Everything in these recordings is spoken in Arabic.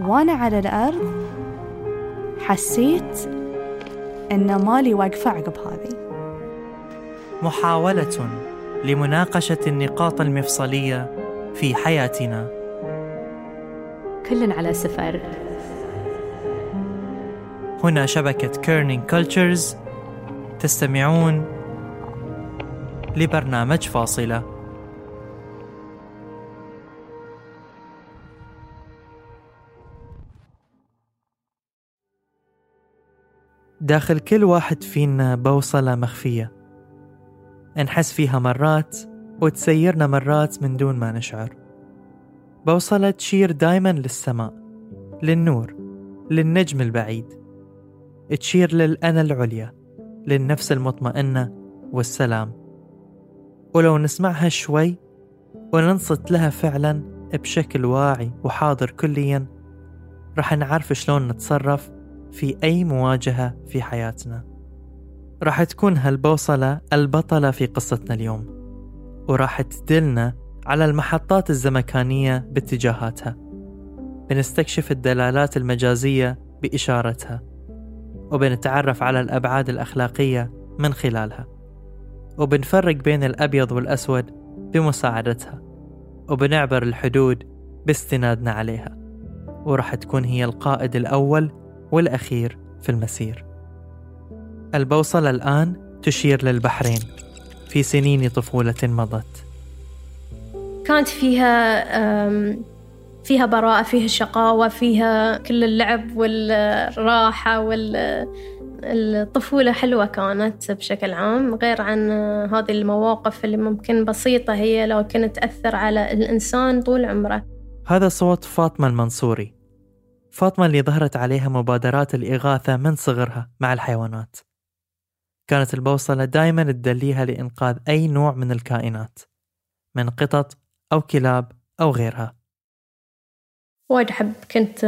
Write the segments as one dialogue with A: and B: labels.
A: وأنا على الأرض حسيت إن مالي واقفة عقب هذه.
B: محاولة لمناقشة النقاط المفصلية في حياتنا.
C: كل على سفر.
B: هنا شبكة Kerning Cultures تستمعون لبرنامج فاصلة. داخل كل واحد فينا بوصلة مخفية. نحس فيها مرات وتسيرنا مرات من دون ما نشعر. بوصلة تشير دايما للسماء للنور للنجم البعيد. تشير للأنا العليا للنفس المطمئنة والسلام. ولو نسمعها شوي وننصت لها فعلا بشكل واعي وحاضر كليا رح نعرف شلون نتصرف في أي مواجهة في حياتنا. راح تكون هالبوصلة البطلة في قصتنا اليوم وراح تدلنا على المحطات الزمكانية باتجاهاتها بنستكشف الدلالات المجازية بإشارتها وبنتعرف على الأبعاد الأخلاقية من خلالها وبنفرق بين الأبيض والأسود بمساعدتها وبنعبر الحدود باستنادنا عليها وراح تكون هي القائد الأول والأخير في المسير. البوصلة الآن تشير للبحرين في سنين طفولة مضت.
D: كانت فيها فيها براءة فيها شقاوة فيها كل اللعب والراحة والطفولة حلوة كانت بشكل عام غير عن هذه المواقف اللي ممكن بسيطة هي لكن تأثر على الإنسان طول عمره.
B: هذا صوت فاطمة المنصوري. فاطمة اللي ظهرت عليها مبادرات الإغاثة من صغرها مع الحيوانات. كانت البوصلة دايما تدليها لإنقاذ أي نوع من الكائنات من قطط أو كلاب أو غيرها.
D: وايد أحب كنت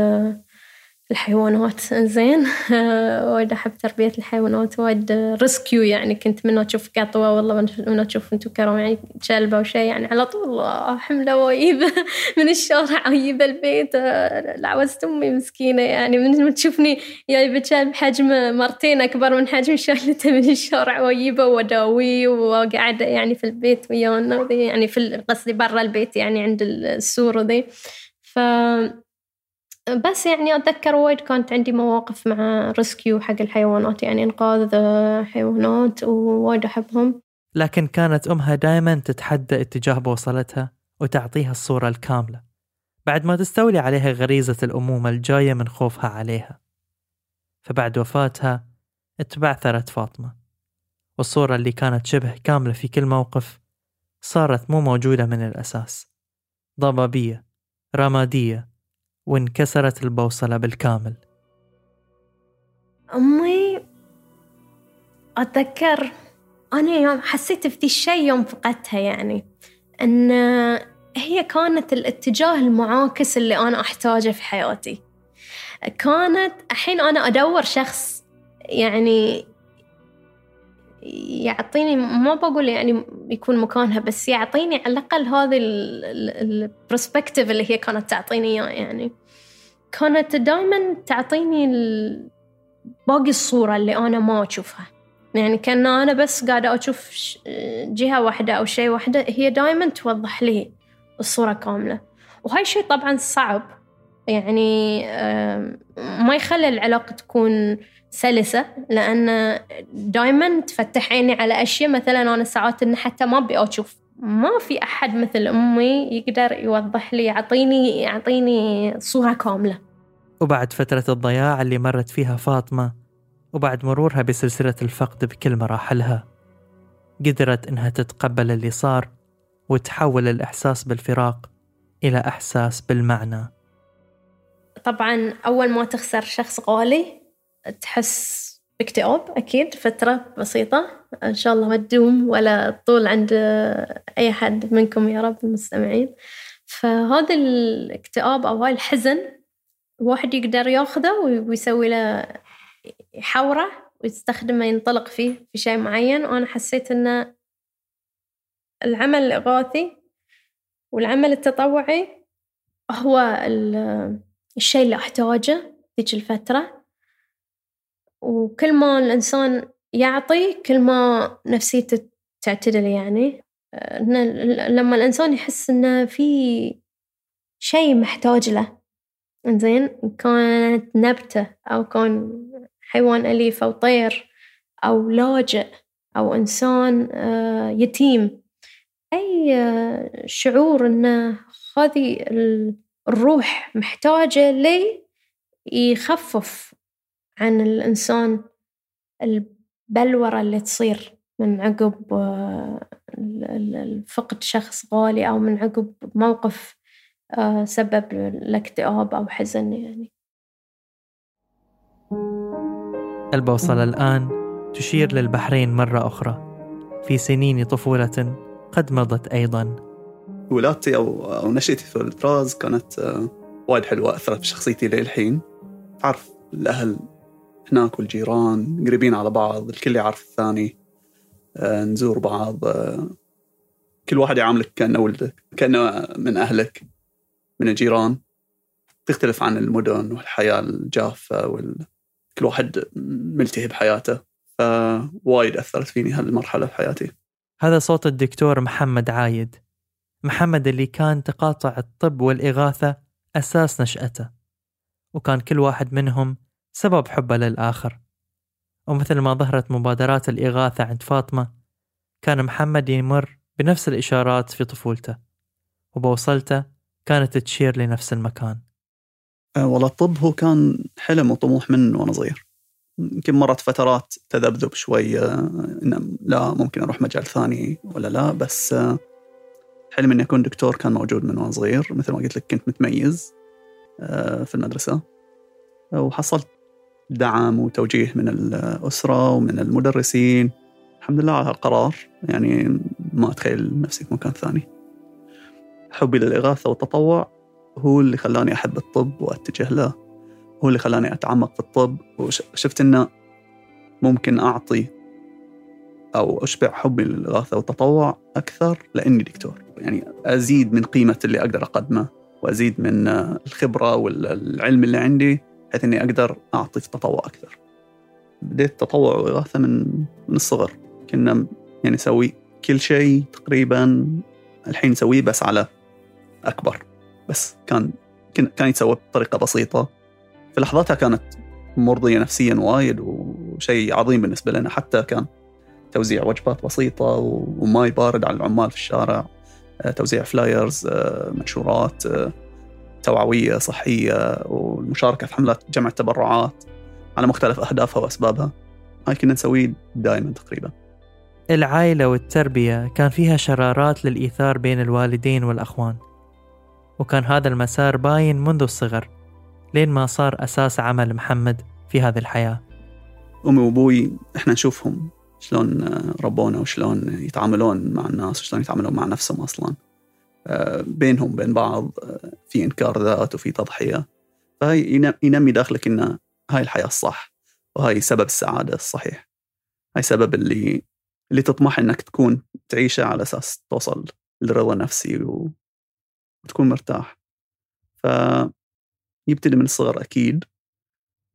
D: الحيوانات. زين. وايد أحب تربية الحيوانات. وايد rescue يعني. كنت من أشوف قطوة والله من أشوف أنتو كرامة يعني كلبة أو شيء يعني. على طول أحمله وأجيبه من الشارع أجيبه البيت لعوزت أمي مسكينة يعني. من تشوفني جايبة كلب حجمه مرتين أكبر من حجم شغلته من الشارع وأجيبه وأداويه وقاعدة يعني في البيت ويانا يعني في قصدي برا البيت يعني عند السور وذي. ف بس يعني أتذكر وايد كانت عندي مواقف مع ريسكيو حق الحيوانات يعني إنقاذ حيوانات ووايد أحبهم.
B: لكن كانت أمها دائما تتحدى اتجاه بوصلتها وتعطيها الصورة الكاملة بعد ما تستولي عليها غريزة الأمومة الجاية من خوفها عليها. فبعد وفاتها اتبعثرت فاطمة والصورة اللي كانت شبه كاملة في كل موقف صارت مو موجودة من الأساس. ضبابية رمادية وانكسرت البوصلة بالكامل.
D: أمي أتذكر أنا يوم حسيت في الشيء يوم فقدتها يعني أن هي كانت الاتجاه المعاكس اللي أنا أحتاجه في حياتي. كانت الحين أنا أدور شخص يعني يعطيني ما بقول يعني يكون مكانها بس يعطيني على الأقل هذه البرسبكتيف اللي هي كانت تعطيني إياه يعني. كانت دائما تعطيني باقي الصورة اللي أنا ما أشوفها. يعني كأن أنا بس قاعدة أشوف جهة واحدة أو شيء واحدة هي دائما توضح لي الصورة كاملة. وهاي الشيء طبعا صعب. يعني ما يخلي العلاقة تكون سلسة لأن دايما تفتح عيني على أشياء مثلا أنا ساعات إن حتى ما أبي أشوف. ما في أحد مثل أمي يقدر يوضح لي يعطيني يعطيني صورة كاملة.
B: وبعد فترة الضياع اللي مرت فيها فاطمة وبعد مرورها بسلسلة الفقد بكل مراحلها قدرت إنها تتقبل اللي صار وتحول الإحساس بالفراق إلى إحساس بالمعنى.
D: طبعا أول ما تخسر شخص غالي تحس باكتئاب أكيد فترة بسيطة. إن شاء الله ما تدوم ولا تطول عند أي حد منكم يا رب المستمعين. فهذا الاكتئاب أو هاي الحزن الواحد يقدر ياخذه ويسوي له يحوره ويستخدمه ينطلق فيه في شيء معين. وأنا حسيت إن العمل الإغاثي والعمل التطوعي هو الشيء اللي أحتاجه ذيك الفترة. وكل ما الإنسان يعطي كل ما نفسيته تعتدل يعني. لما الإنسان يحس إنه في شيء محتاج له. إنزين كانت نبتة أو كان حيوان أليف أو طير أو لاجئ أو إنسان آه، يتيم. أي آه، شعور إنه هذه الروح محتاجة لي يخفف عن الإنسان البلورة اللي تصير من عقب آه، فقد شخص غالي أو من عقب موقف سبب الاكتئاب أو حزن يعني.
B: البوصلة الآن تشير للبحرين مرة أخرى في سنين طفولة قد مضت أيضا.
C: ولادتي أو, أو نشأتي في الطراز كانت آه، وايد حلوة أثرت في شخصيتي للحين. تعرف الأهل هناك والجيران قريبين على بعض الكل يعرف الثاني. آه، نزور بعض. آه، كل واحد يعاملك كأنه ولدك كأنه من أهلك من الجيران. تختلف عن المدن والحياة الجافة وال... كل واحد ملتهي بحياته. فوايد أثرت فيني هالمرحلة في حياتي.
B: هذا صوت الدكتور محمد عايد. محمد اللي كان تقاطع الطب والإغاثة أساس نشأته. وكان كل واحد منهم سبب حبه للآخر. ومثل ما ظهرت مبادرات الإغاثة عند فاطمة كان محمد يمر بنفس الإشارات في طفولته وبوصلته كانت تشير لنفس المكان.
C: أه والله الطب هو كان حلم وطموح من وأنا صغير. يمكن مرت فترات تذبذب شوية إن لا ممكن أروح مجال ثاني ولا لا بس أه حلم إني أكون دكتور كان موجود من وأنا صغير مثل ما قلت لك كنت متميز في المدرسة. وحصلت دعم وتوجيه من الأسرة ومن المدرسين. الحمد لله على هالقرار. يعني ما أتخيل نفسي في مكان ثاني. حبي للإغاثة والتطوع هو اللي خلاني أحب الطب وأتجه له. هو اللي خلاني أتعمق في الطب. وشفت إنه ممكن أعطي أو أشبع حبي للإغاثة والتطوع أكثر لأني دكتور. يعني أزيد من قيمة اللي أقدر أقدمه وأزيد من الخبرة والعلم اللي عندي. بحيث إني أقدر أعطي في التطوع أكثر. بديت تطوع وإغاثة من من الصغر. كنا يعني نسوي كل شيء تقريبا الحين نسويه بس على أكبر. بس كان كان يتسوى بطريقة بسيطة. في لحظتها كانت مرضية نفسيا وايد وشيء عظيم بالنسبة لنا. حتى كان توزيع وجبات بسيطة وماي بارد على العمال في الشارع. آه، توزيع flyers آه، منشورات توعوية صحية والمشاركة في حملات جمع التبرعات على مختلف أهدافها وأسبابها. هاي كنا نسويه دائما تقريبا.
B: العائلة والتربية كان فيها شرارات للإيثار بين الوالدين والأخوان. وكان هذا المسار باين منذ الصغر لين ما صار أساس عمل محمد في هذه الحياة.
C: أمي وأبوي إحنا نشوفهم شلون ربونا وشلون يتعاملون مع الناس وشلون يتعاملون مع نفسهم أصلا. آه، بينهم بين بعض آه، في إنكار ذات وفي تضحية. فهي ينمي داخلك إن هاي الحياة الصح وهاي سبب السعادة الصحيح. هاي سبب اللي اللي تطمح إنك تكون تعيشة على أساس توصل للرضا النفسي و... وتكون مرتاح. فيبتدي من الصغر أكيد.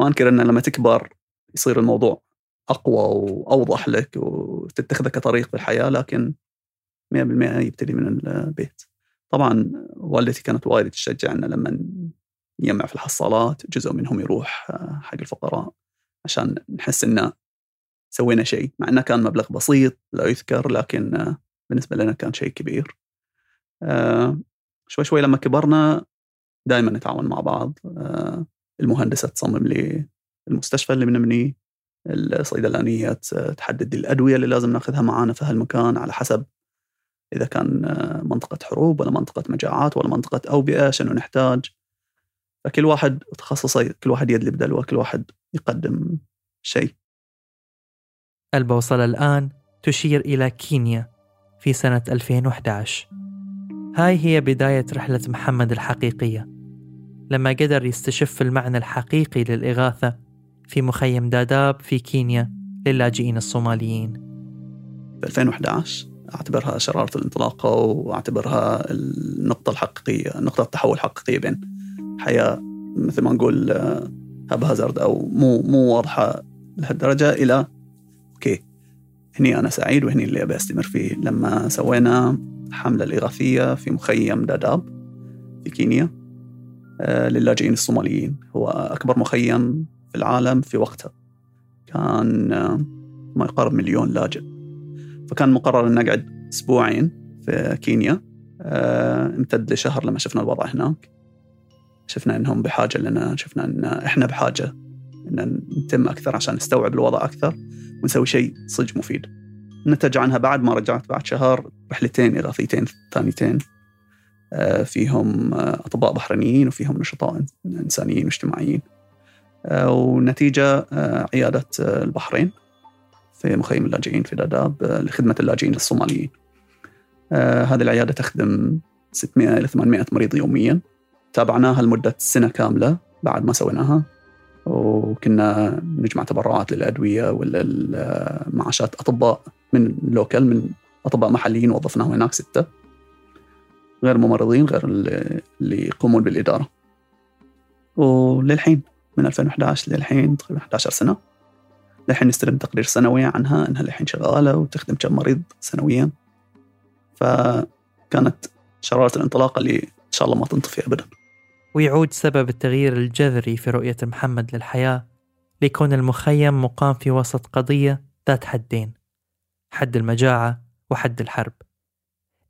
C: ما أنكر أن لما تكبر يصير الموضوع أقوى وأوضح لك وتتخذه كطريق في الحياة لكن 100% يبتدي من البيت. طبعا والدتي كانت وايد تشجعنا لما نجمع في الحصالات جزء منهم يروح حق الفقراء عشان نحس إنه سوينا شيء مع إنه كان مبلغ بسيط لا يذكر لكن بالنسبة لنا كان شيء كبير. آه، شوي شوي لما كبرنا دائما نتعاون مع بعض آه، المهندسة تصمم لي المستشفى اللي بنبنيه الصيدلانية تحدد الأدوية اللي لازم ناخذها معانا في هالمكان على حسب إذا كان آه، منطقة حروب ولا منطقة مجاعات ولا منطقة أوبئة شنو نحتاج. فكل واحد تخصصه كل واحد يدلي بدلوه كل واحد يقدم شيء.
B: البوصلة الآن تشير إلى كينيا في سنة 2011 هاي هي بداية رحلة محمد الحقيقية. لما قدر يستشف المعنى الحقيقي للإغاثة في مخيم داداب في كينيا للاجئين الصوماليين.
C: في 2011 أعتبرها شرارة الانطلاقة وأعتبرها النقطة الحقيقية نقطة التحول الحقيقية بين حياة مثل ما نقول haphazard أو مو مو واضحة لهالدرجة إلى okay هني أنا سعيد وهني اللي أبي أستمر فيه. لما سوينا حملة الإغاثية في مخيم داداب في كينيا آه، للاجئين الصوماليين. هو أكبر مخيم في العالم في وقتها. كان آه، ما يقارب مليون لاجئ. فكان مقرر ان نقعد أسبوعين في كينيا. آه، امتد لشهر لما شفنا الوضع هناك. شفنا إنهم بحاجة لنا شفنا إن إحنا بحاجة إن نتم أكثر عشان نستوعب الوضع أكثر ونسوي شيء صدق مفيد. نتج عنها بعد ما رجعت بعد شهر رحلتين اغاثيتين ثانيتين. آه، فيهم أطباء بحرينيين وفيهم نشطاء إنسانيين واجتماعيين. آه، ونتيجة عيادة البحرين. في مخيم اللاجئين في داداب لخدمة اللاجئين الصوماليين. هذه العيادة تخدم 600 إلى 800 مريض يوميا. تابعناها لمدة سنة كاملة بعد ما سويناها. وكنا نجمع تبرعات للأدوية وللمعاشات. أطباء من لوكال من أطباء محليين وظفناهم هناك ستة. غير ممرضين غير اللي يقومون بالإدارة. وللحين من 2011 للحين تقريبا 11 سنة. للحين نستلم تقرير سنوي عنها إنها للحين شغالة وتخدم كم مريض سنويا. فكانت شرارة الانطلاقه اللي إن شاء الله ما تنطفي ابدا.
B: ويعود سبب التغيير الجذري في رؤية محمد للحياة ليكون المخيم مقام في وسط قضية ذات حدين حد المجاعة وحد الحرب.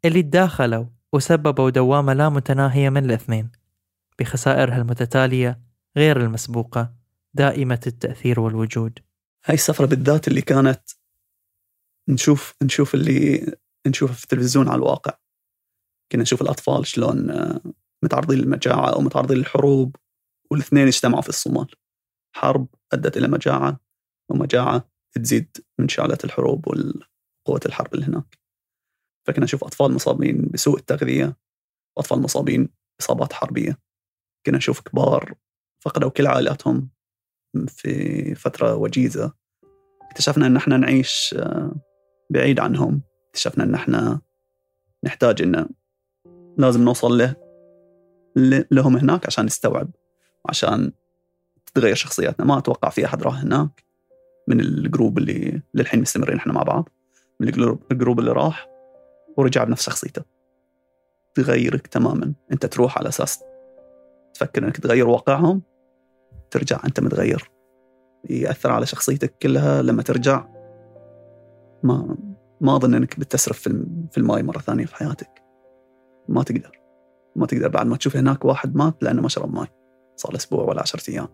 B: اللي تداخلوا وسببوا دوامة لا متناهية من الاثنين بخسائرها المتتالية غير المسبوقة دائمة التأثير والوجود.
C: هاي السفرة بالذات اللي كانت نشوف نشوف اللي نشوفه في التلفزيون على الواقع. كنا نشوف الأطفال شلون متعرضين للمجاعة أو متعرضين للحروب والاثنين اجتمعوا في الصومال. حرب أدت إلى مجاعة ومجاعة تزيد من شعلة الحروب وقوة الحرب اللي هناك. فكنا نشوف أطفال مصابين بسوء التغذية وأطفال مصابين بإصابات حربية. كنا نشوف كبار فقدوا كل عائلاتهم. في فترة وجيزة. اكتشفنا أن إحنا نعيش آه، بعيد عنهم. اكتشفنا أن إحنا نحتاج أن لازم نوصل له لهم هناك عشان نستوعب وعشان تتغير شخصياتنا. ما أتوقع في أحد راح هناك من ال group اللي للحين مستمرين إحنا مع بعض من ال group اللي راح ورجع بنفس شخصيته. تغيرك تماما. أنت تروح على أساس تفكر إنك تغير واقعهم ترجع أنت متغير. يأثر على شخصيتك كلها. لما ترجع ما ما أظن إنك بتسرف في الماي مرة ثانية في حياتك. ما تقدر. ما تقدر بعد ما تشوف هناك واحد مات لأنه ما شرب ماي. صار أسبوع ولا عشرة أيام.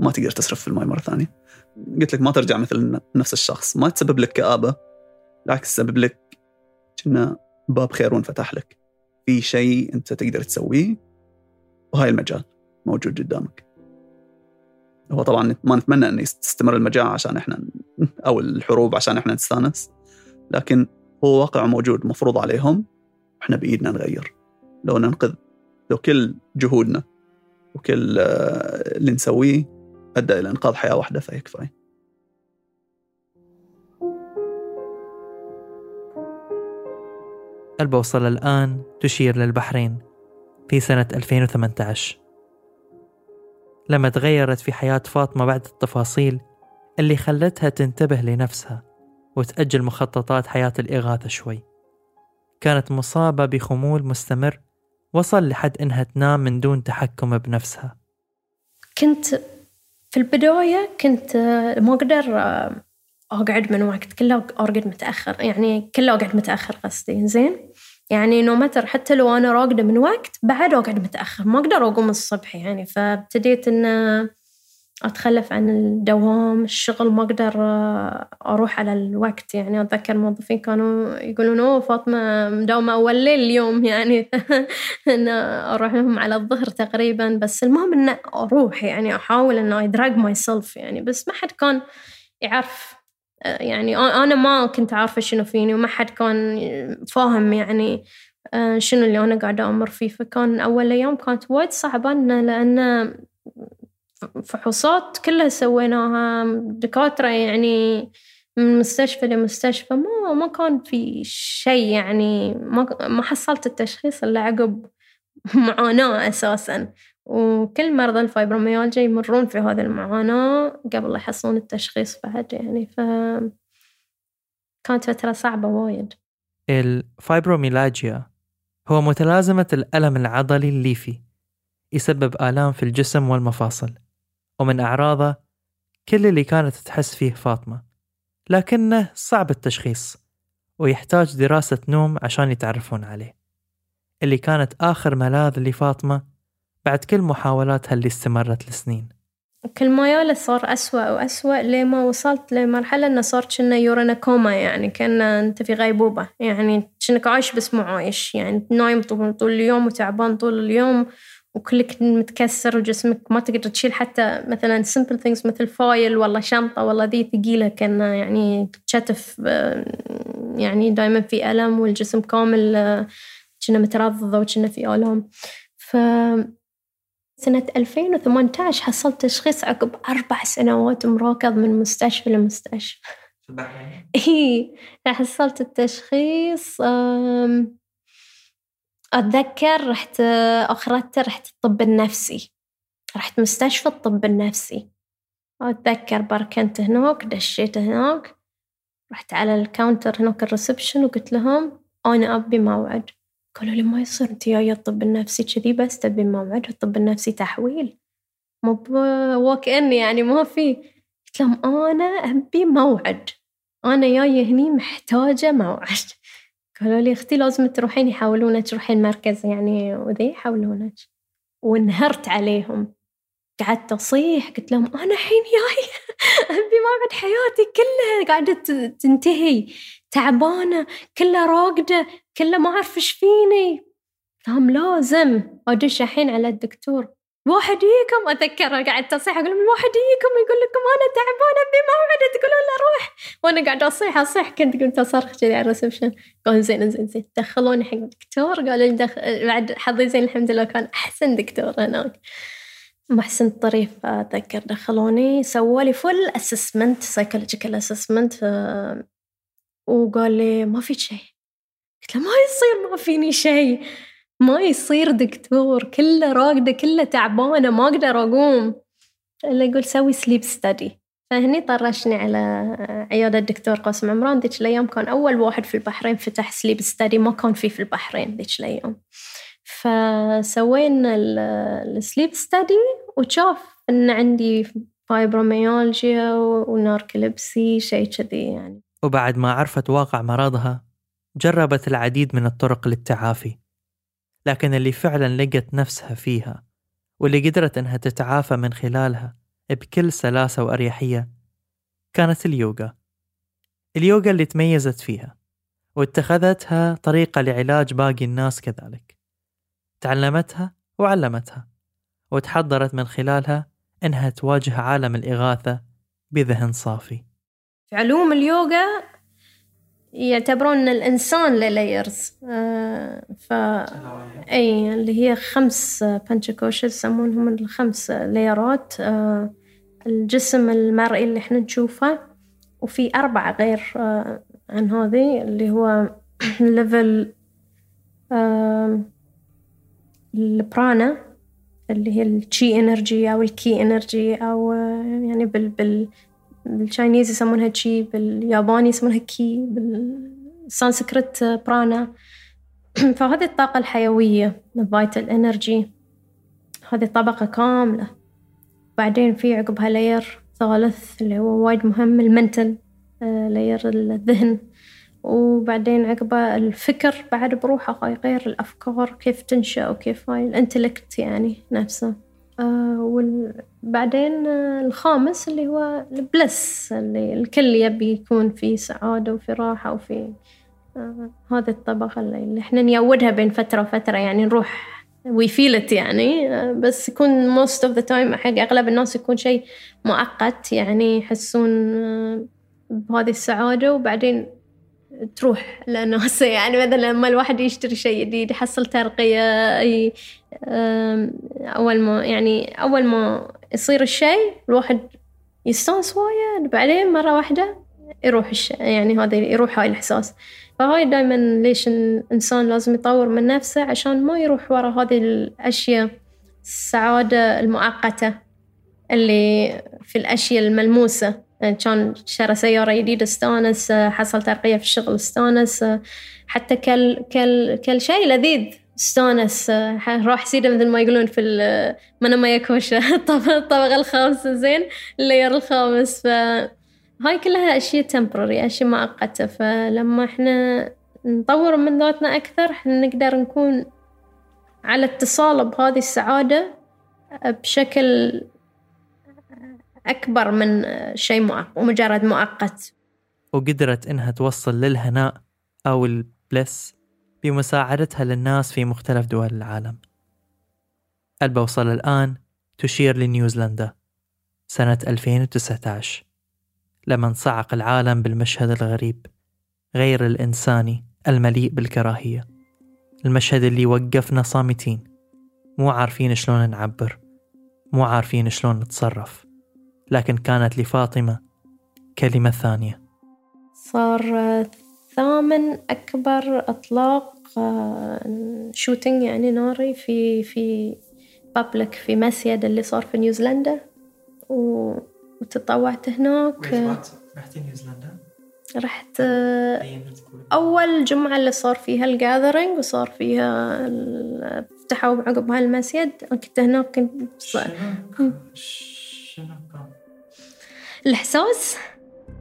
C: ما تقدر تصرف في الماي مرة ثانية. قلت لك ما ترجع مثل نفس الشخص. ما تسبب لك كآبة. بالعكس تسبب لك كنا باب خير وانفتح لك. في شيء أنت تقدر تسويه وهاي المجال موجود قدامك. هو طبعا ما نتمنى ان تستمر المجاعة عشان إحنا أو الحروب عشان إحنا نستانس. لكن هو واقع موجود مفروض عليهم. وإحنا بإيدنا نغير. لو ننقذ لو كل جهودنا وكل آه، اللي نسويه أدى إلى إنقاذ حياة واحدة فيكفي
B: البوصلة الآن تشير للبحرين في سنة 2018 لما تغيرت في حياة فاطمة بعد التفاصيل اللي خلتها تنتبه لنفسها وتأجل مخططات حياة الإغاثة شوي. كانت مصابة بخمول مستمر وصل لحد إنها تنام من دون تحكم بنفسها.
D: كنت في البداية كنت ما أقدر أقعد من وقت كله أرقد متأخر يعني كله أقعد متأخر قصدي زين؟ يعني نو متر حتى لو أنا راقدة من وقت بعد أقعد متأخر ما أقدر أقوم الصبح يعني. فابتديت إن أتخلف عن الدوام الشغل ما أقدر آه، أروح على الوقت يعني. أتذكر الموظفين كانوا يقولون أوه فاطمة مداومة أول ليل اليوم يعني. إن أروح لهم على الظهر تقريبا. بس المهم إن أروح يعني أحاول إن I drag myself يعني. بس ما حد كان يعرف يعني أنا ما كنت عارفة شنو فيني وما حد كان فاهم يعني آه، شنو اللي أنا قاعدة أمر فيه. فكان أول أيام كانت وايد صعبة لأن فحوصات كلها سويناها دكاترة يعني من مستشفى لمستشفى ما ما كان في شيء يعني ما ما حصلت التشخيص إلا عقب معاناة أساسا. وكل مرضى الفايبروميالجيا يمرون في هذه المعاناة قبل يحصلون التشخيص بعد يعني ف كانت فترة صعبة وايد.
B: الفايبروميلاجيا هو متلازمة الألم العضلي الليفي يسبب آلام في الجسم والمفاصل ومن أعراضه كل اللي كانت تحس فيه فاطمة لكنه صعب التشخيص ويحتاج دراسة نوم عشان يتعرفون عليه. اللي كانت آخر ملاذ لفاطمة بعد كل محاولاتها اللي استمرت لسنين.
D: كل ما ياله صار أسوأ وأسوأ لما وصلت لمرحلة إنه صار كنا يورينا كوما يعني كان أنت في غيبوبة. يعني كأنك عايش بس مو عايش يعني نايم طول, اليوم وتعبان طول اليوم وكلك متكسر وجسمك ما تقدر تشيل حتى مثلا simple things مثل فايل والله شنطة والله ذي ثقيلة كان يعني كتف يعني دايما في ألم والجسم كامل كنا مترضض وكنا في آلام. ف سنة 2018 حصلت تشخيص عقب أربع سنوات مراكض من مستشفى لمستشفى. إي حصلت التشخيص أتذكر رحت أخرت رحت الطب النفسي. رحت مستشفى الطب النفسي. أتذكر بركنت هناك دشيت هناك. رحت على ال counter هناك ال reception وقلت لهم أنا أبي موعد. قالوا لي ما يصير أنت جاية الطب النفسي كذي بس تبي موعد الطب النفسي تحويل. مو walk in يعني ما في. قلت لهم أنا أبي موعد أنا جاية هني محتاجة موعد. قالوا لي أختي لازم تروحين يحاولونك تروحين مركز يعني وذي يحاولونك. وانهرت عليهم. قعدت أصيح قلت لهم أنا الحين جاي أبي موعد حياتي كلها قاعدة تنتهي تعبانة كلها راقدة. كلها ما أعرف إيش فيني. لهم لازم أدش الحين على الدكتور. واحد يجيكم أتذكر قاعدة أصيح أقول لهم واحد يجيكم يقول لكم أنا تعبانة أبي موعد تقولون له روح. وأنا قاعدة أصيح أصيح كنت قلت أصرخ كذي على ال reception. قالوا زين زين زين. دخلوني حق الدكتور قالوا لي دخل بعد حظي زين الحمد لله كان أحسن دكتور هناك. محسن الطريف أتذكر دخلوني سووا لي full assessment psychological assessment وقال لي ما في شيء. قلت له ما يصير ما فيني شيء ما يصير دكتور كله راقدة كله تعبانة ما أقدر أقوم. إلا يقول سوي sleep study فهني طرشني على عيادة الدكتور قاسم عمران. ذيك الأيام كان أول واحد في البحرين فتح sleep study ما كان فيه في البحرين ذيك الأيام. فسوينا ال sleep study وشاف إن عندي fibromyalgia و narcolepsy شيء كذي يعني.
B: وبعد ما عرفت واقع مرضها جربت العديد من الطرق للتعافي لكن اللي فعلا لقت نفسها فيها واللي قدرت إنها تتعافى من خلالها بكل سلاسة وأريحية كانت اليوغا. اليوغا اللي تميزت فيها واتخذتها طريقة لعلاج باقي الناس كذلك. تعلمتها وعلمتها وتحضرت من خلالها إنها تواجه عالم الإغاثة بذهن صافي.
D: في علوم اليوغا يعتبرون إن الإنسان له layers آه ف أي اللي هي خمس pancha koshas يسمونهم الخمس layer ات آه الجسم المرئي اللي إحنا نشوفه وفي أربعة غير آه عن هذه اللي هو level ال prana اللي هي ال chi energy أو ال ki energy أو يعني بال بال بال Chinese يسمونها chi بالياباني يسمونها ki بال Sanskrit prana. فهذه الطاقة الحيوية ال vital energy هذه طبقة كاملة. بعدين في عقبها layer ثالث اللي هو وايد مهم ال mental layer الذهن. وبعدين عقبه الفكر بعد بروحه غير الأفكار كيف تنشأ وكيف هاي ال intellect يعني نفسه. آه وبعدين آه الخامس اللي هو ال bliss اللي الكل يبي يكون في سعادة وفي راحة وفي آه هذه الطبقة اللي, إحنا نيودها بين فترة وفترة يعني نروح we feel يعني آه بس يكون most of the time حق أغلب الناس يكون شيء مؤقت يعني يحسون آه بهذه السعادة وبعدين تروح لأنه يعني مثلا لما الواحد يشتري شيء جديد يحصل ترقية أول ما يعني أول ما يصير الشيء الواحد يستانس وايد بعدين مرة واحدة يروح الشيء يعني هذا يروح هاي الإحساس. فهاي دايما ليش الإنسان لازم يطور من نفسه عشان ما يروح ورا هذه الأشياء السعادة المؤقتة اللي في الأشياء الملموسة. كان شرى سيارة جديدة استانس حصل ترقية في الشغل استانس حتى كل كل كل شيء لذيذ استانس راح سيده مثل ما يقولون في منا ما يكوشة الطبق الخامس زين اللير الخامس. فهاي كلها أشياء تمبرري أشياء مؤقتة. فلما إحنا نطور من ذاتنا أكثر إحنا نقدر نكون على اتصال بهذه السعادة بشكل أكبر من شيء مؤقت ومجرد مؤقت.
B: وقدرت إنها توصل للهناء أو البلس بمساعدتها للناس في مختلف دول العالم. البوصلة الآن تشير لنيوزيلندا سنة 2019 لما انصعق العالم بالمشهد الغريب غير الإنساني المليء بالكراهية. المشهد اللي وقفنا صامتين مو عارفين شلون نعبر مو عارفين شلون نتصرف. لكن كانت لفاطمة كلمة ثانية.
D: صار ثامن أكبر إطلاق shooting يعني ناري في في public في مسيد اللي صار في نيوزيلندا. وتطوعت هناك.
B: رحتي نيوزيلندا؟
D: رحت أول جمعة اللي صار فيها ال gathering وصار فيها فتحوا عقب هالمسجد كنت هناك كنت
B: شنو كان؟
D: الإحساس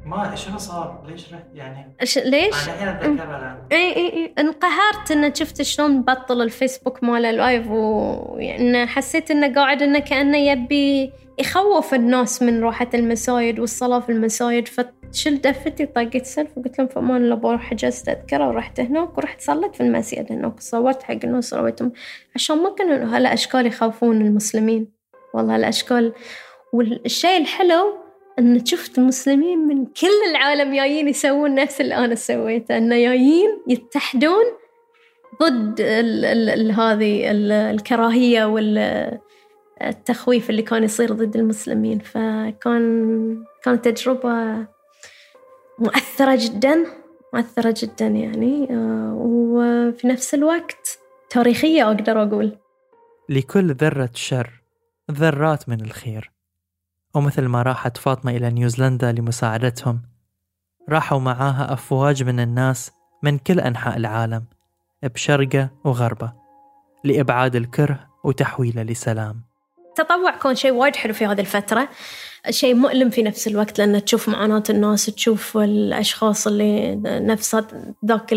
B: ما شنو صار؟ ليش رحت يعني؟
D: أش... ليش؟
B: أنا الحين اتذكرها
D: إي إي إي. انقهرت إن شفت شلون بطل الفيسبوك ماله ال live ويعني حسيت إنه قاعد إنه كأنه يبي يخوف الناس من روحة المسايد والصلاة في المسايد. فشل دفتي طقيت سلف وقلت لهم في أمان الله بروح حجزت تذكرة ورحت هناك ورحت صليت في المسجد هناك صورت حق الناس رويتهم. عشان ما كانوا هالأشكال يخافون المسلمين. والله هالأشكال. والشيء الحلو إن شفت المسلمين من كل العالم جايين يسوون نفس اللي أنا سويته. انه جايين يتحدون ضد ال ال ال هذه الكراهية والتخويف اللي كان يصير ضد المسلمين. فكان كانت تجربة مؤثرة جدا مؤثرة جدا يعني. آه، وفي نفس الوقت تاريخية أقدر أقول.
B: لكل ذرة شر ذرات من الخير. ومثل ما راحت فاطمة إلى نيوزيلندا لمساعدتهم راحوا معاها أفواج من الناس من كل أنحاء العالم بشرقة وغربة لإبعاد الكره وتحويله لسلام.
D: التطوع كان شيء وايد حلو في هذه الفترة شيء مؤلم في نفس الوقت لأن تشوف معاناة الناس تشوف الأشخاص اللي نفس ذاك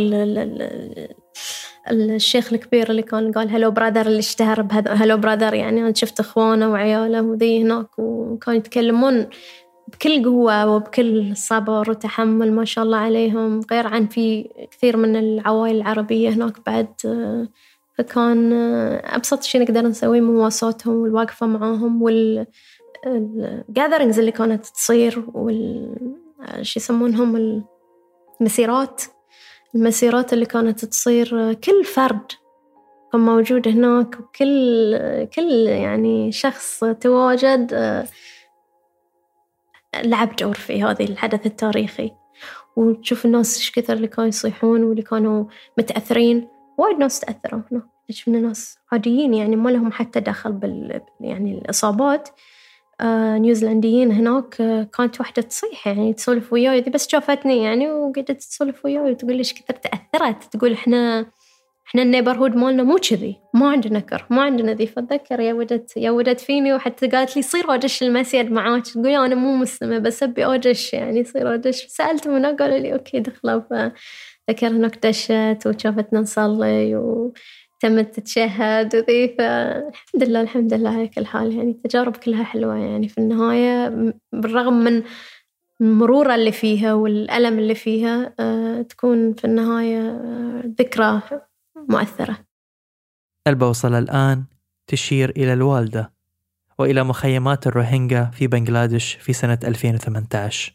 D: الشيخ الكبير اللي كان قال هلو برادر اللي اشتهر بهذا هلو برادر يعني أنا شفت إخوانه وعياله وذي هناك وكانوا يتكلمون بكل قوة وبكل صبر وتحمل ما شاء الله عليهم. غير عن في كثير من العوائل العربية هناك بعد فكان أبسط شيء نقدر نسويه مواساتهم والواقفة معاهم وال اللي كانت تصير وال شو يسمونهم المسيرات. المسيرات اللي كانت تصير كل فرد كان موجود هناك وكل كل يعني شخص تواجد لعب دور في هذه الحدث التاريخي. وتشوف الناس إيش كثر اللي كانوا يصيحون واللي كانوا متأثرين. وايد ناس تأثروا هناك. شفنا ناس عاديين يعني ما لهم حتى دخل بال يعني الإصابات. آه نيوزيلنديين هناك آه كانت واحدة تصيح يعني تسولف وياي بس شافتني يعني وقعدت تسولف وياي وتقول ليش كثر تأثرت؟ تقول إحنا إحنا ال neighborhood مالنا مو كذي ما عندنا كره ما عندنا ذي. فأتذكر يا ودت يا ودت فيني وحتى قالت لي صير ادش المسجد معاك. تقول أنا مو مسلمة بس أبي ادش يعني صير ادش سالتهم هناك قالوا لي okay دخلوا. فذكر هناك دشت وشافتنا نصلي و تمت تتشهد وذي فالحمد لله الحمد لله على كل حال. يعني التجارب كلها حلوة يعني في النهاية بالرغم من المرورة اللي فيها والألم اللي فيها آه، تكون في النهاية آه، ذكرى مؤثرة.
B: البوصلة الآن تشير إلى الوالدة وإلى مخيمات الروهينجا في بنغلاديش في سنة 2018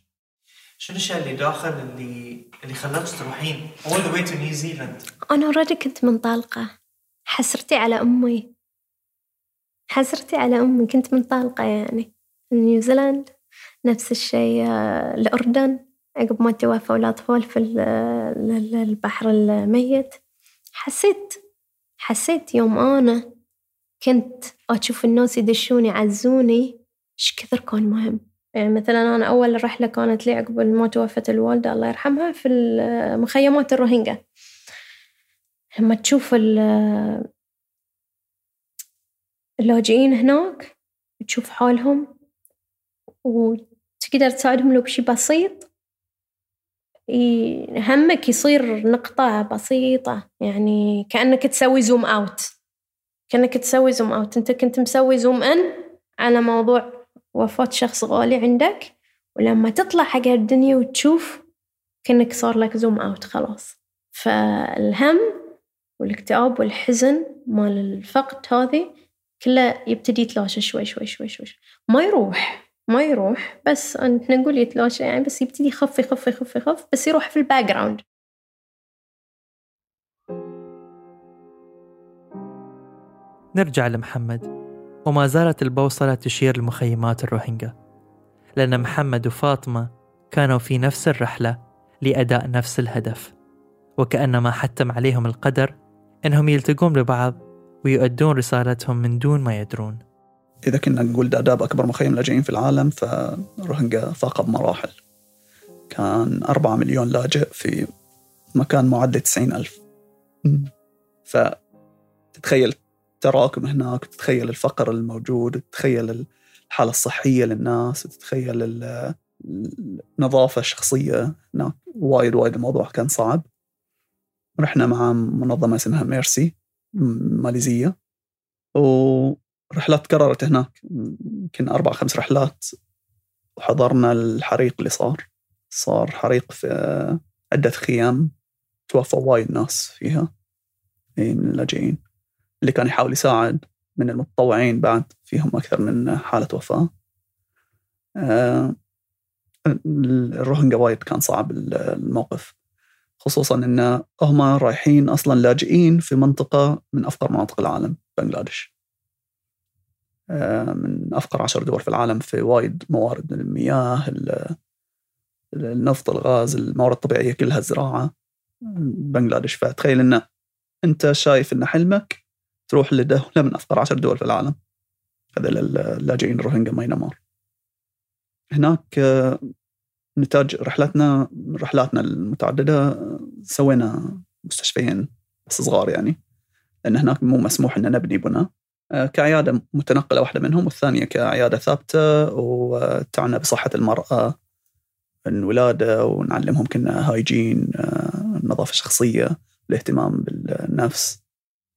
B: شنو الأشياء اللي داخل اللي اللي خلاك تروحين all the way to New Zealand؟
D: أنا اوريدي كنت منطلقة. حسرتي على أمي. حسرتي على أمي. كنت منطلقة يعني. نيوزيلاند نفس الشيء آه، الأردن عقب ما توفوا الأطفال في البحر الميت. حسيت حسيت يوم أنا كنت أشوف الناس يدشون يعزوني إيش كثر كان مهم. يعني مثلا أنا أول رحلة كانت لي عقب ما توفت الوالدة الله يرحمها في مخيمات الروهينجا. لما تشوف اللاجئين هناك تشوف حالهم وتقدر تساعدهم لو بشي بسيط همك يصير نقطة بسيطة يعني كأنك تسوي زوم أوت كأنك تسوي زوم أوت أنت كنت مسوي زوم إن على موضوع وفاة شخص غالي عندك ولما تطلع حق الدنيا وتشوف كأنك صار لك zoom out خلاص. فالهم والاكتئاب والحزن مال الفقد هذه كله يبتدي يتلاشى شوي شوي شوي شوي ما يروح ما يروح بس إحنا نقول يتلاشى يعني بس يبتدي يخف يخف يخف يخف بس يروح في ال background
B: نرجع لمحمد. وما زالت البوصلة تشير لمخيمات الروهينجا. لأن محمد وفاطمة كانوا في نفس الرحلة لأداء نفس الهدف. وكأنما حتم عليهم القدر إنهم يلتقون ببعض ويؤدون رسالتهم من دون ما يدرون.
C: إذا كنا نقول داداب أكبر مخيم لاجئين في العالم فروهنجا فاق بمراحل كان أربعة مليون لاجئ في مكان معدل تسعين ألف. فتتخيل التراكم هناك تتخيل الفقر الموجود تتخيل الحالة الصحية للناس تتخيل النظافة الشخصية هناك. وايد وايد الموضوع كان صعب. رحنا مع منظمة اسمها ميرسي ماليزية ورحلات تكررت هناك. يمكن أربع خمس رحلات وحضرنا الحريق اللي صار. صار حريق في عدة خيام توفى وايد ناس فيها من اللاجئين. اللي كان يحاول يساعد من المتطوعين بعد فيهم أكثر من حالة وفاة. آه، الروهنجا وايد كان صعب الموقف. خصوصا إن هم رايحين أصلا لاجئين في منطقة من أفقر مناطق العالم بنغلاديش. آه، من أفقر عشر دول في العالم في وايد موارد المياه النفط الغاز الموارد الطبيعية كلها الزراعه بنغلاديش. فتخيل إن أنت شايف إن حلمك تروح لدولة من أفقر عشر دول في العالم. هذا اللاجئين الروهينجا ماينمار هناك آه، نتاج رحلتنا رحلاتنا المتعددة سوينا مستشفيين بس صغار يعني. لأن هناك مو مسموح أن نبني بناء. آه، كعيادة متنقلة واحدة منهم والثانية كعيادة ثابتة وتعنى بصحة المرأة الولادة ونعلمهم كنا هايجين آه، النظافة الشخصية الاهتمام بالنفس.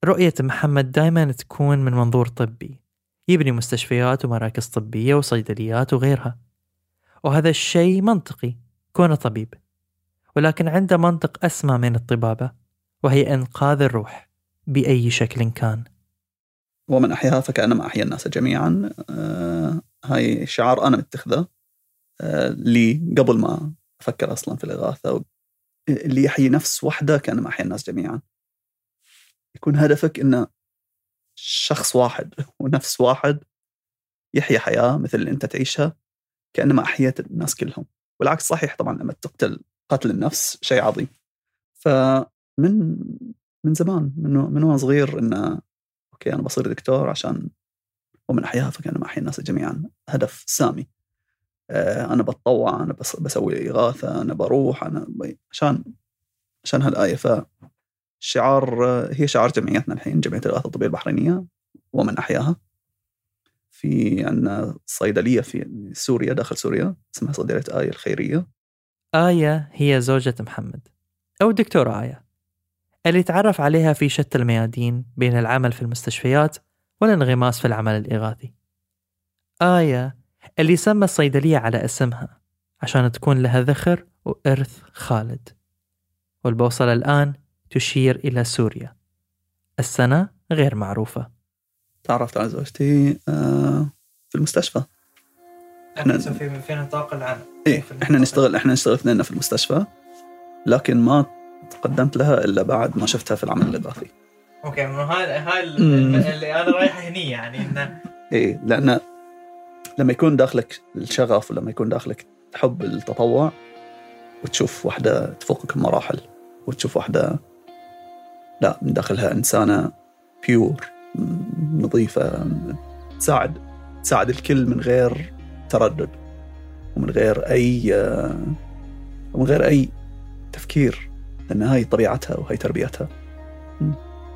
B: رؤية محمد دائما تكون من منظور طبي. يبني مستشفيات ومراكز طبية وصيدليات وغيرها. وهذا الشيء منطقي. كونه طبيب. ولكن عنده منطق أسمى من الطبابة وهي إنقاذ الروح بأي شكل كان.
C: ومن أحياها فكأنما أحيا الناس جميعا. آه هاي شعار أنا متخذه آه لي قبل ما أفكر أصلا في الإغاثة اللي يحيي نفس واحدة كأنما أحيا الناس جميعا. يكون هدفك إنه شخص واحد ونفس واحد يحيا حياة مثل اللي أنت تعيشها كأنما أحييت الناس كلهم. والعكس صحيح طبعا لما تقتل قتل النفس شيء عظيم. فمن من زمان من من وأنا صغير إنه أوكي أنا بصير دكتور عشان ومن أحياها فكانما احيا الناس جميعا هدف سامي. آه، أنا بتطوع أنا بس بسوي إغاثة أنا بروح أنا عشان عشان هالآية. فالشعار هي شعار جمعيتنا الحين جمعية الإغاثة الطبية البحرينية ومن أحياها. في عندنا صيدلية في سوريا داخل سوريا اسمها صيدلية آية الخيرية.
B: آية هي زوجة محمد أو الدكتورة آية اللي تعرف عليها في شتى الميادين بين العمل في المستشفيات والانغماس في العمل الإغاثي. آية اللي سمى الصيدلية على اسمها عشان تكون لها ذخر وإرث خالد والبوصلة الآن تشير إلى سوريا. السنة غير معروفة.
C: تعرفت على زوجتي آه، في المستشفى.
B: إحنا في في نطاق العمل
C: إيه إحنا نشتغل إحنا نشتغل اثنين في المستشفى لكن ما تقدمت لها إلا بعد ما شفتها في العمل الاضافي
B: okay هاي هاي اللي أنا رايح هني يعني إنه
C: إيه لأن لما يكون داخلك الشغف ولما يكون داخلك حب التطوع وتشوف واحدة تفوقك بمراحل وتشوف واحدة لا من داخلها إنسانة pure نظيفة تساعد تساعد الكل من غير تردد. ومن غير أي ومن غير أي تفكير لأن هاي طبيعتها وهي تربيتها.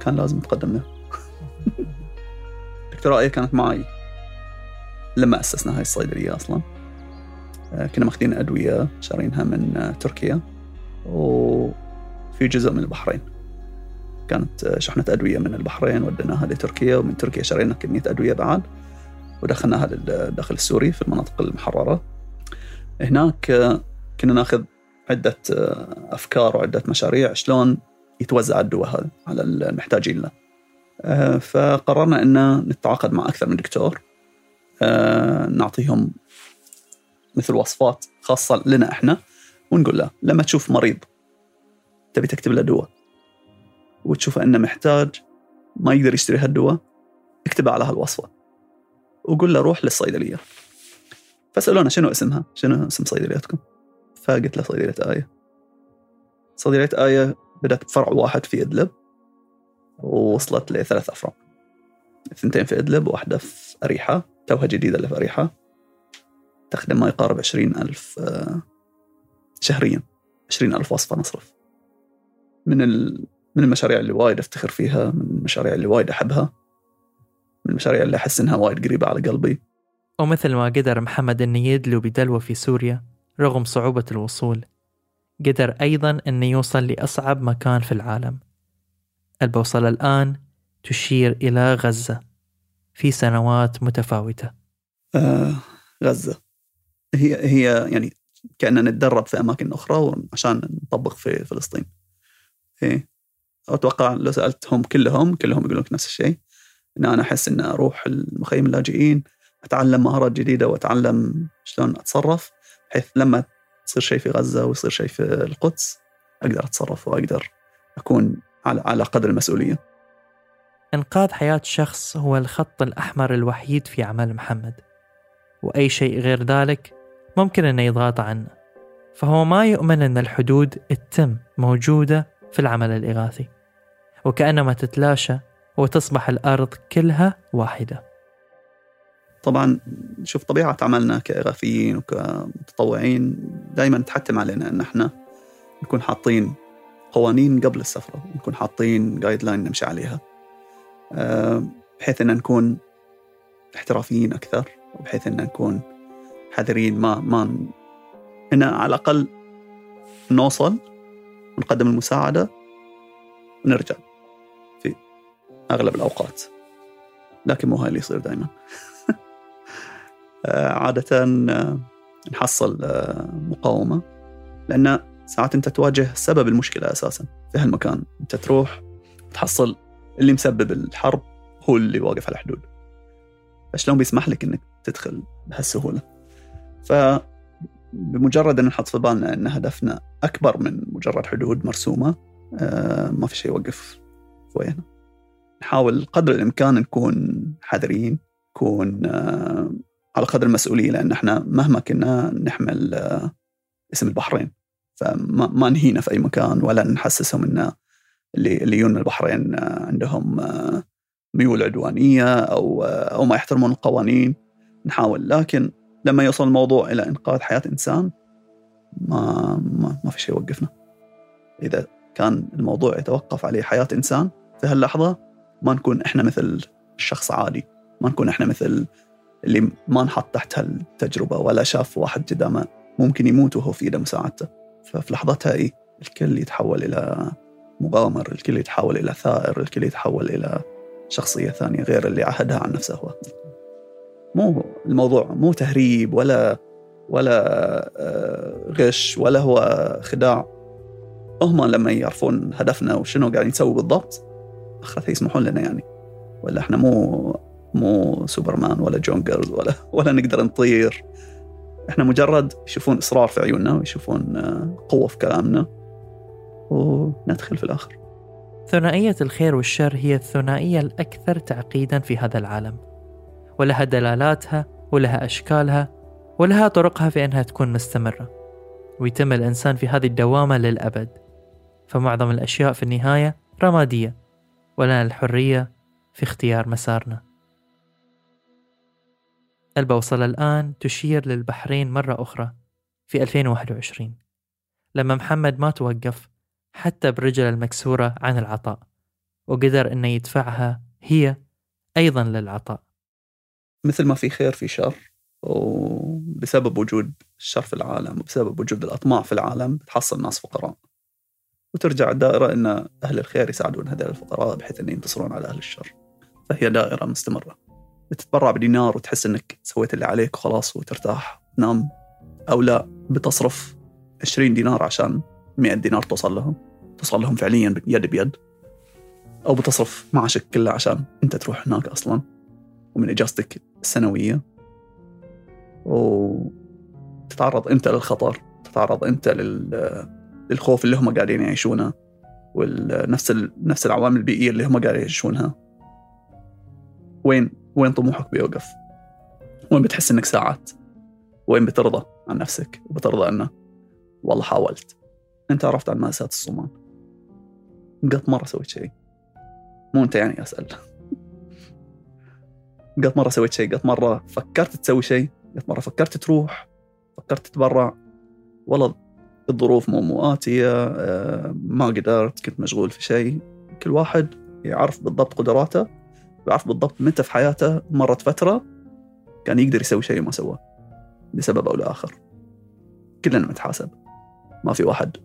C: كان لازم نتقدم له. دكتورة كانت معي لما أسسنا هاي الصيدلية أصلا. آه، كنا ماخذين أدوية شارينها من آه، تركيا. وفي جزء من البحرين. كانت آه، شحنة أدوية من البحرين وديناها لتركيا. ومن تركيا شرينا كمية أدوية بعد. ودخلناها للداخل السوري في المناطق المحررة. هناك آه، كنا ناخذ عدة آه، أفكار وعدة مشاريع شلون يتوزع الدواء هذا على المحتاجين له. آه، فقررنا أن نتعاقد مع أكثر من دكتور. نعطيهم مثل وصفات خاصة لنا إحنا ونقول له لما تشوف مريض تبي تكتب له دواء وتشوف أنه محتاج ما يقدر يشتري هالدواء اكتبه على هالوصفة. وقول له روح للصيدلية. فسألونا شنو اسمها؟ شنو اسم صيدليتكم؟ فقلت له صيدلية آية. صيدلية آية بدأت بفرع واحد في إدلب ووصلت لثلاث أفرع. اثنتين في إدلب وواحدة في أريحة. توها جديدة اللي في أريحة. تخدم ما يقارب عشرين ألف آه، شهريا. عشرين ألف وصفة نصرف من. من المشاريع اللي وايد أفتخر فيها من المشاريع اللي وايد أحبها. من المشاريع اللي أحس إنها وايد قريبة على قلبي.
B: ومثل ما قدر محمد أن يدلو بدلوة في سوريا رغم صعوبة الوصول قدر أيضا أن يوصل لأصعب مكان في العالم. البوصلة الآن تشير إلى غزة في سنوات متفاوتة.
C: آه غزة. هي هي يعني كأننا نتدرب في أماكن أخرى عشان نطبق في فلسطين. إيه. أتوقع لو سألتهم كلهم كلهم يقولون نفس الشيء. إن أنا أحس إن أروح المخيم اللاجئين أتعلم مهارات جديدة وأتعلم شلون أتصرف بحيث لما يصير شيء في غزة ويصير شيء في القدس أقدر أتصرف وأقدر أكون على على قدر المسؤولية.
B: إنقاذ حياة شخص هو الخط الأحمر الوحيد في عمل محمد. وأي شيء غير ذلك ممكن أنه يضغط عنه. فهو ما يؤمن أن الحدود تتم موجودة في العمل الإغاثي. وكأنما تتلاشى وتصبح الأرض كلها واحدة.
C: طبعا شوف طبيعة عملنا كإغاثيين وكمتطوعين دائما تحتم علينا أن إحنا نكون حاطين قوانين قبل السفرة نكون حاطين جايد لاين نمشي عليها آه، بحيث أن نكون احترافيين أكثر وبحيث أن نكون حذرين ما ما إن على الأقل نوصل ونقدم المساعدة ونرجع. أغلب الأوقات. لكن مو هاي اللي يصير دائما عادة آه، نحصل آه، مقاومة. لأن ساعات أنت تواجه سبب المشكلة أساسا في هالمكان. أنت تروح تحصل اللي مسبب الحرب هو اللي واقف على الحدود. فشلون بيسمح لك أنك تدخل بهالسهولة؟ ف بمجرد أن نحط في بالنا أن هدفنا أكبر من مجرد حدود مرسومة آه، ما في شيء يوقف ويانا نحاول قدر الإمكان نكون حذرين نكون آه، على قدر المسؤولية لأن إحنا مهما كنا نحمل آه، اسم البحرين. فما ما نهينا في أي مكان ولا نحسسهم أن اللي اللي يجون من البحرين آه، عندهم ميول عدوانية أو آه، أو ما يحترمون القوانين. نحاول لكن لما يوصل الموضوع إلى إنقاذ حياة إنسان ما ما, ما في شيء يوقفنا. إذا كان الموضوع يتوقف عليه حياة إنسان في هاللحظة ما نكون إحنا مثل الشخص عادي. ما نكون إحنا مثل اللي ما انحط تحت هالتجربة ولا شاف واحد قدامه. ممكن يموت وهو في ايده مساعدته ففي لحظتها إيه الكل يتحول إلى مغامر الكل يتحول إلى ثائر الكل يتحول إلى شخصية ثانية غير اللي عهدها عن نفسه هو. مو الموضوع مو تهريب ولا ولا آه، غش ولا هو خداع. هم لما يعرفون هدفنا وشنو قاعدين نسوي بالضبط اخرتها يسمحون لنا يعني. ولا إحنا مو مو سوبرمان ولا جون ولا ولا نقدر نطير. إحنا مجرد يشوفون إصرار في عيوننا ويشوفون آه، قوة في كلامنا. وندخل في الآخر.
B: ثنائية الخير والشر هي الثنائية الأكثر تعقيدا في هذا العالم. ولها دلالاتها ولها أشكالها ولها طرقها في أنها تكون مستمرة. ويتم الإنسان في هذه الدوامة للأبد. فمعظم الأشياء في النهاية رمادية. ولنا الحرية في اختيار مسارنا. البوصلة الآن تشير للبحرين مرة أخرى في 2021 لما محمد ما توقف حتى برجل المكسورة عن العطاء وقدر أنه يدفعها هي أيضا للعطاء.
C: مثل ما في خير في شر وبسبب وجود الشر في العالم وبسبب وجود الأطماع في العالم تحصل ناس فقراء. وترجع الدائرة أن أهل الخير يساعدون هذول الفقراء بحيث أن ينتصرون على أهل الشر. فهي دائرة مستمرة. بتتبرع بدينار وتحس أنك سويت اللي عليك وخلاص وترتاح. تنام أو لا بتصرف 20 دينار عشان 100 دينار توصل لهم. توصل لهم فعليا يد بيد. أو بتصرف معاشك كله عشان أنت تروح هناك أصلا. ومن إجازتك السنوية. وتتعرض أنت للخطر تتعرض أنت للخوف اللي هم قاعدين يعيشونه ونفس نفس العوامل البيئية اللي هم قاعدين يعيشونها. وين وين طموحك بيوقف؟ وين بتحس إنك ساعات وين بترضى عن نفسك وبترضى إنه والله حاولت. أنت عرفت عن مأساة الصومال. قط مرة سويت شيء. مو أنت يعني أسأل. قط مرة سويت شيء. قط مرة فكرت تسوي شيء. قط مرة فكرت تروح. فكرت تتبرع. والله الظروف مو مؤاتية آه، ما قدرت كنت مشغول في شيء. كل واحد يعرف بالضبط قدراته ويعرف بالضبط متى في حياته مرت فترة كان يقدر يسوي شيء وما سواه لسبب أو لآخر. كلنا نتحاسب. ما في واحد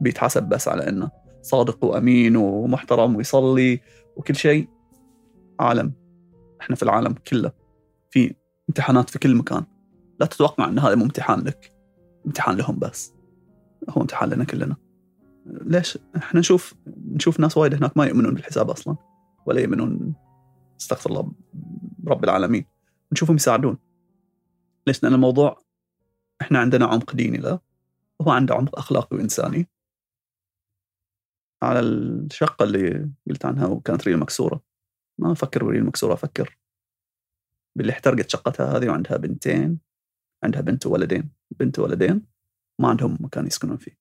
C: بيتحاسب بس على إنه صادق وأمين ومحترم ويصلي وكل شيء. عالم. إحنا في العالم كله في امتحانات في كل مكان. لا تتوقع إن هذا مو امتحان لك. امتحان لهم بس. هو امتحان لنا كلنا. ليش؟ إحنا نشوف نشوف ناس وايد هناك ما يؤمنون بالحساب أصلا ولا يؤمنون استغفر الله برب العالمين. نشوفهم يساعدون. ليش؟ لأن الموضوع إحنا عندنا عمق ديني له وهو عنده عمق أخلاقي وإنساني. على الشقة اللي قلت عنها وكانت ريل مكسورة. ما أفكر بريل مكسورة أفكر باللي احترقت شقتها هذه وعندها بنتين عندها بنت وولدين. بنت وولدين ما عندهم مكان يسكنون فيه.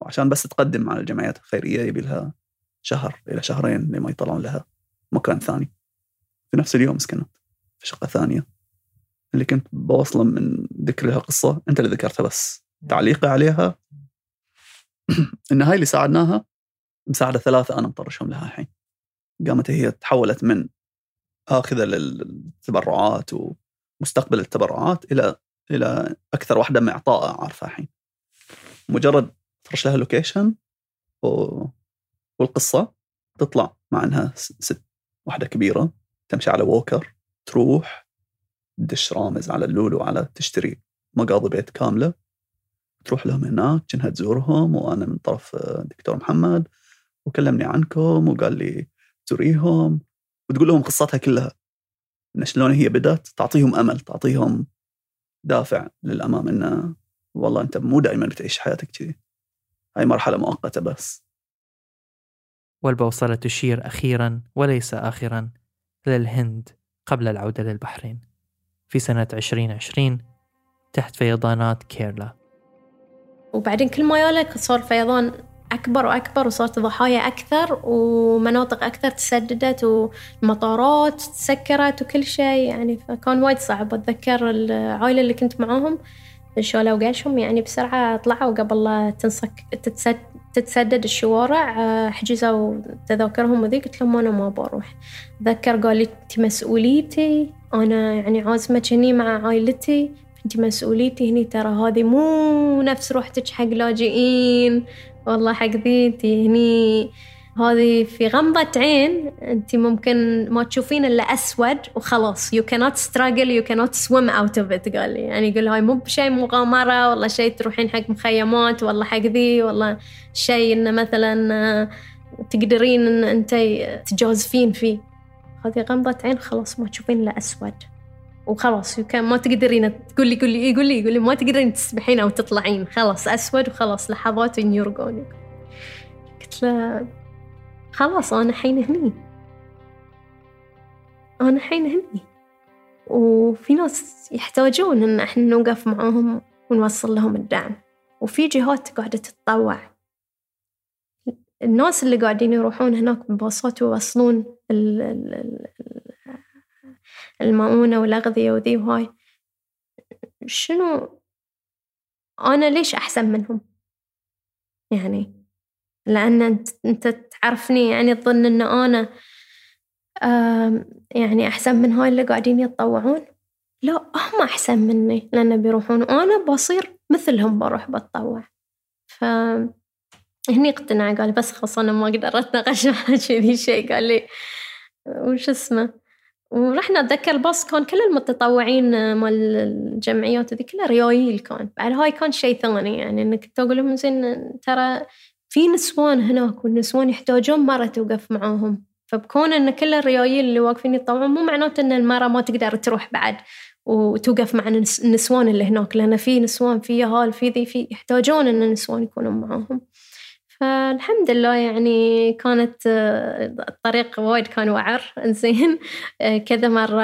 C: وعشان بس تقدم على الجمعيات الخيرية يبي لها شهر إلى شهرين لما يطلعون لها مكان ثاني. في نفس اليوم سكنت في شقة ثانية. اللي كنت بوصله من ذكر قصة أنت اللي ذكرتها بس. تعليقي عليها. إن هاي اللي ساعدناها مساعدة ثلاثة أنا مطرشهم لها الحين. قامت هي تحولت من آخذة للتبرعات ومستقبل التبرعات إلى إلى أكثر واحدة معطاءه عارفة الحين. مجرد ترش لها location و... والقصة تطلع مع إنها ست واحدة كبيرة تمشي على walker تروح تدش رامز على اللولو على تشتري مقاضي بيت كاملة تروح لهم هناك كأنها تزورهم وأنا من طرف الدكتور محمد وكلمني عنكم وقال لي زوريهم وتقول لهم قصتها كلها. إن شلون هي بدأت؟ تعطيهم أمل تعطيهم دافع للأمام إنه والله أنت مو دائما بتعيش حياتك كذي. هاي مرحلة مؤقتة بس.
B: والبوصلة تشير أخيرا وليس اخرا للهند قبل العودة للبحرين. في سنة 2020 تحت فيضانات كيرلا.
D: وبعدين كل ما يالك صار فيضان أكبر وأكبر وصارت ضحايا أكثر ومناطق أكثر تسددت والمطارات تسكرت وكل شيء. يعني فكان وايد صعب. أتذكر العائلة اللي كنت معاهم شالوا قاشهم يعني بسرعة طلعوا قبل لا تنصك تتسد تتسدد الشوارع. حجزوا تذاكرهم وذي قلت لهم أنا ما بروح. ذكر قال لي أنت مسؤوليتي. أنا يعني عازمة هني مع عائلتي. انت مسؤوليتي هني ترى هذه مو نفس روحتك حق لاجئين. والله حق ذيتي هني هذه في غمضة عين أنت ممكن ما تشوفين إلا أسود وخلاص. You cannot struggle you cannot swim out of it قال لي. يعني يقول هاي مو بشيء مغامرة والله شيء تروحين حق مخيمات والله حق ذي والله شيء انه مثلا تقدرين إن أنت تجازفين فيه. هذه غمضة عين خلاص ما تشوفين إلا أسود. وخلاص كان؟ ما تقدرين تقولي قولي يقول لي يقول لي ما تقدرين تسبحين أو تطلعين. خلاص أسود وخلاص لحظات يرقون قلت له خلاص أنا حين هني. أنا حين هني. وفي ناس يحتاجون إن إحنا نوقف معاهم ونوصل لهم الدعم. وفي جهات قاعدة تتطوع. الناس اللي قاعدين يروحون هناك بباصات ويوصلون المؤونة والأغذية وذي وهاي. شنو؟ أنا ليش أحسن منهم؟ يعني لأن أنت, تعرفني يعني تظن أن أنا يعني أحسن من هاي اللي قاعدين يتطوعون؟ لا هم أحسن مني لأن بيروحون وأنا بصير مثلهم بروح بتطوع. ف هني اقتنع قال بس خلاص أنا ما أقدر أتناقش مع كذي شيء قال لي وش اسمه؟ ورحنا أتذكر الباص كان كل المتطوعين مال الجمعيات هذي كلها ريايل كان بعد هاي كان شيء ثاني يعني إنك تقول لهم زين ترى في نسوان هناك والنسوان يحتاجون مرة توقف معاهم. فبكون إن كل الريايل اللي واقفين يتطوعون مو معناته إن المرأة ما تقدر تروح بعد وتوقف مع النسوان اللي هناك لأن في نسوان في يهال في ذي في يحتاجون إن النسوان يكونوا معاهم. فالحمد لله يعني كانت الطريق وايد كان وعر. زين كذا مرة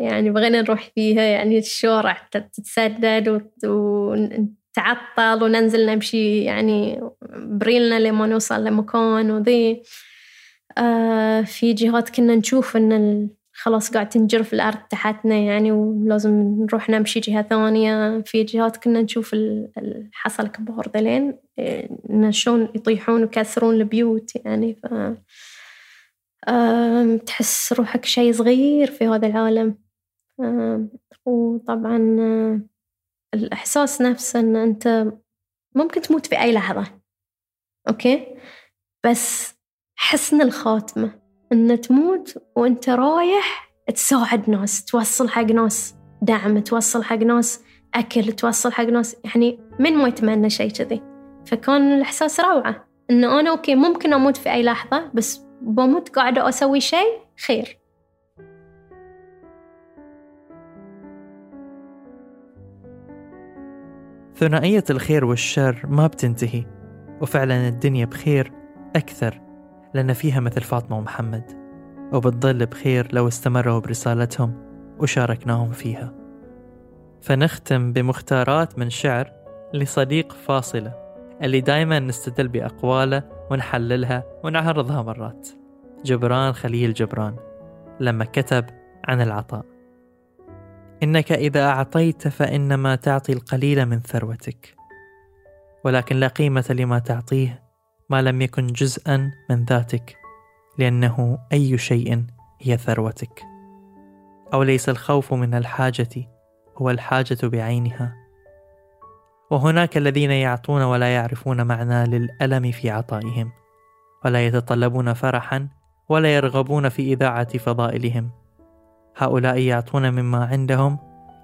D: يعني بغينا نروح فيها يعني الشوارع تتسدد وتعطل وننزل نمشي يعني بريلنا لما نوصل لمكان وذي. آه، في جهات كنا نشوف إن خلاص قاعد تنجرف الأرض تحتنا يعني ولازم نروح نمشي جهة ثانية. في جهات كنا نشوف الحصى الكبار ذلين إن شلون يطيحون ويكسرون البيوت يعني. ف تحس روحك شيء صغير في هذا العالم. وطبعا الإحساس نفسه إن أنت ممكن تموت في أي لحظة. أوكي؟ بس حسن الخاتمة. إن تموت وأنت رايح تساعد ناس توصل حق ناس دعم توصل حق ناس أكل توصل حق ناس يعني من ما يتمنى شيء كذي. فكان الإحساس روعة إنه أنا أوكي ممكن أموت في أي لحظة بس بموت قاعدة أسوي شيء خير.
B: ثنائية الخير والشر ما بتنتهي وفعلا الدنيا بخير أكثر. لأن فيها مثل فاطمة ومحمد. وبتضل بخير لو استمروا برسالتهم وشاركناهم فيها. فنختم بمختارات من شعر لصديق فاصلة اللي دايما نستدل بأقواله ونحللها ونعرضها مرات. جبران خليل جبران لما كتب عن العطاء. إنك إذا أعطيت فإنما تعطي القليل من ثروتك. ولكن لا قيمة لما تعطيه ما لم يكن جزءا من ذاتك لأنه أي شيء هي ثروتك. أو ليس الخوف من الحاجة هو الحاجة بعينها. وهناك الذين يعطون ولا يعرفون معنى للألم في عطائهم ولا يتطلبون فرحا ولا يرغبون في إذاعة فضائلهم. هؤلاء يعطون مما عندهم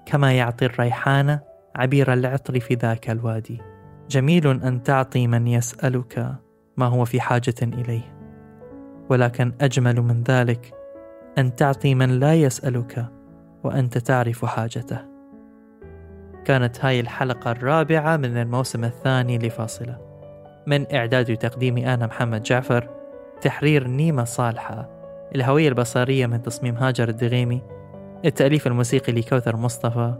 B: كما يعطي الريحان عبير العطر في ذاك الوادي. جميل أن تعطي من يسألك. ما هو في حاجة إليه. ولكن أجمل من ذلك أن تعطي من لا يسألك وأنت تعرف حاجته. كانت هاي الحلقة الرابعة من الموسم الثاني لفاصلة. من إعداد وتقديمي أنا محمد جعفر تحرير نيمة صالحة الهوية البصرية من تصميم هاجر الدغيمي التأليف الموسيقي لكوثر مصطفى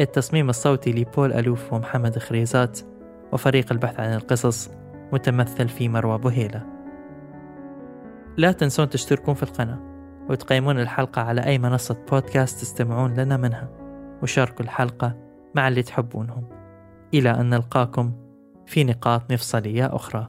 B: التصميم الصوتي لبول ألوف ومحمد خريزات وفريق البحث عن القصص متمثل في مروى بوهيلة لا تنسون تشتركون في القناة وتقيمون الحلقة على أي منصة بودكاست تستمعون لنا منها وشاركوا الحلقة مع اللي تحبونهم. إلى أن نلقاكم في نقاط مفصلية أخرى.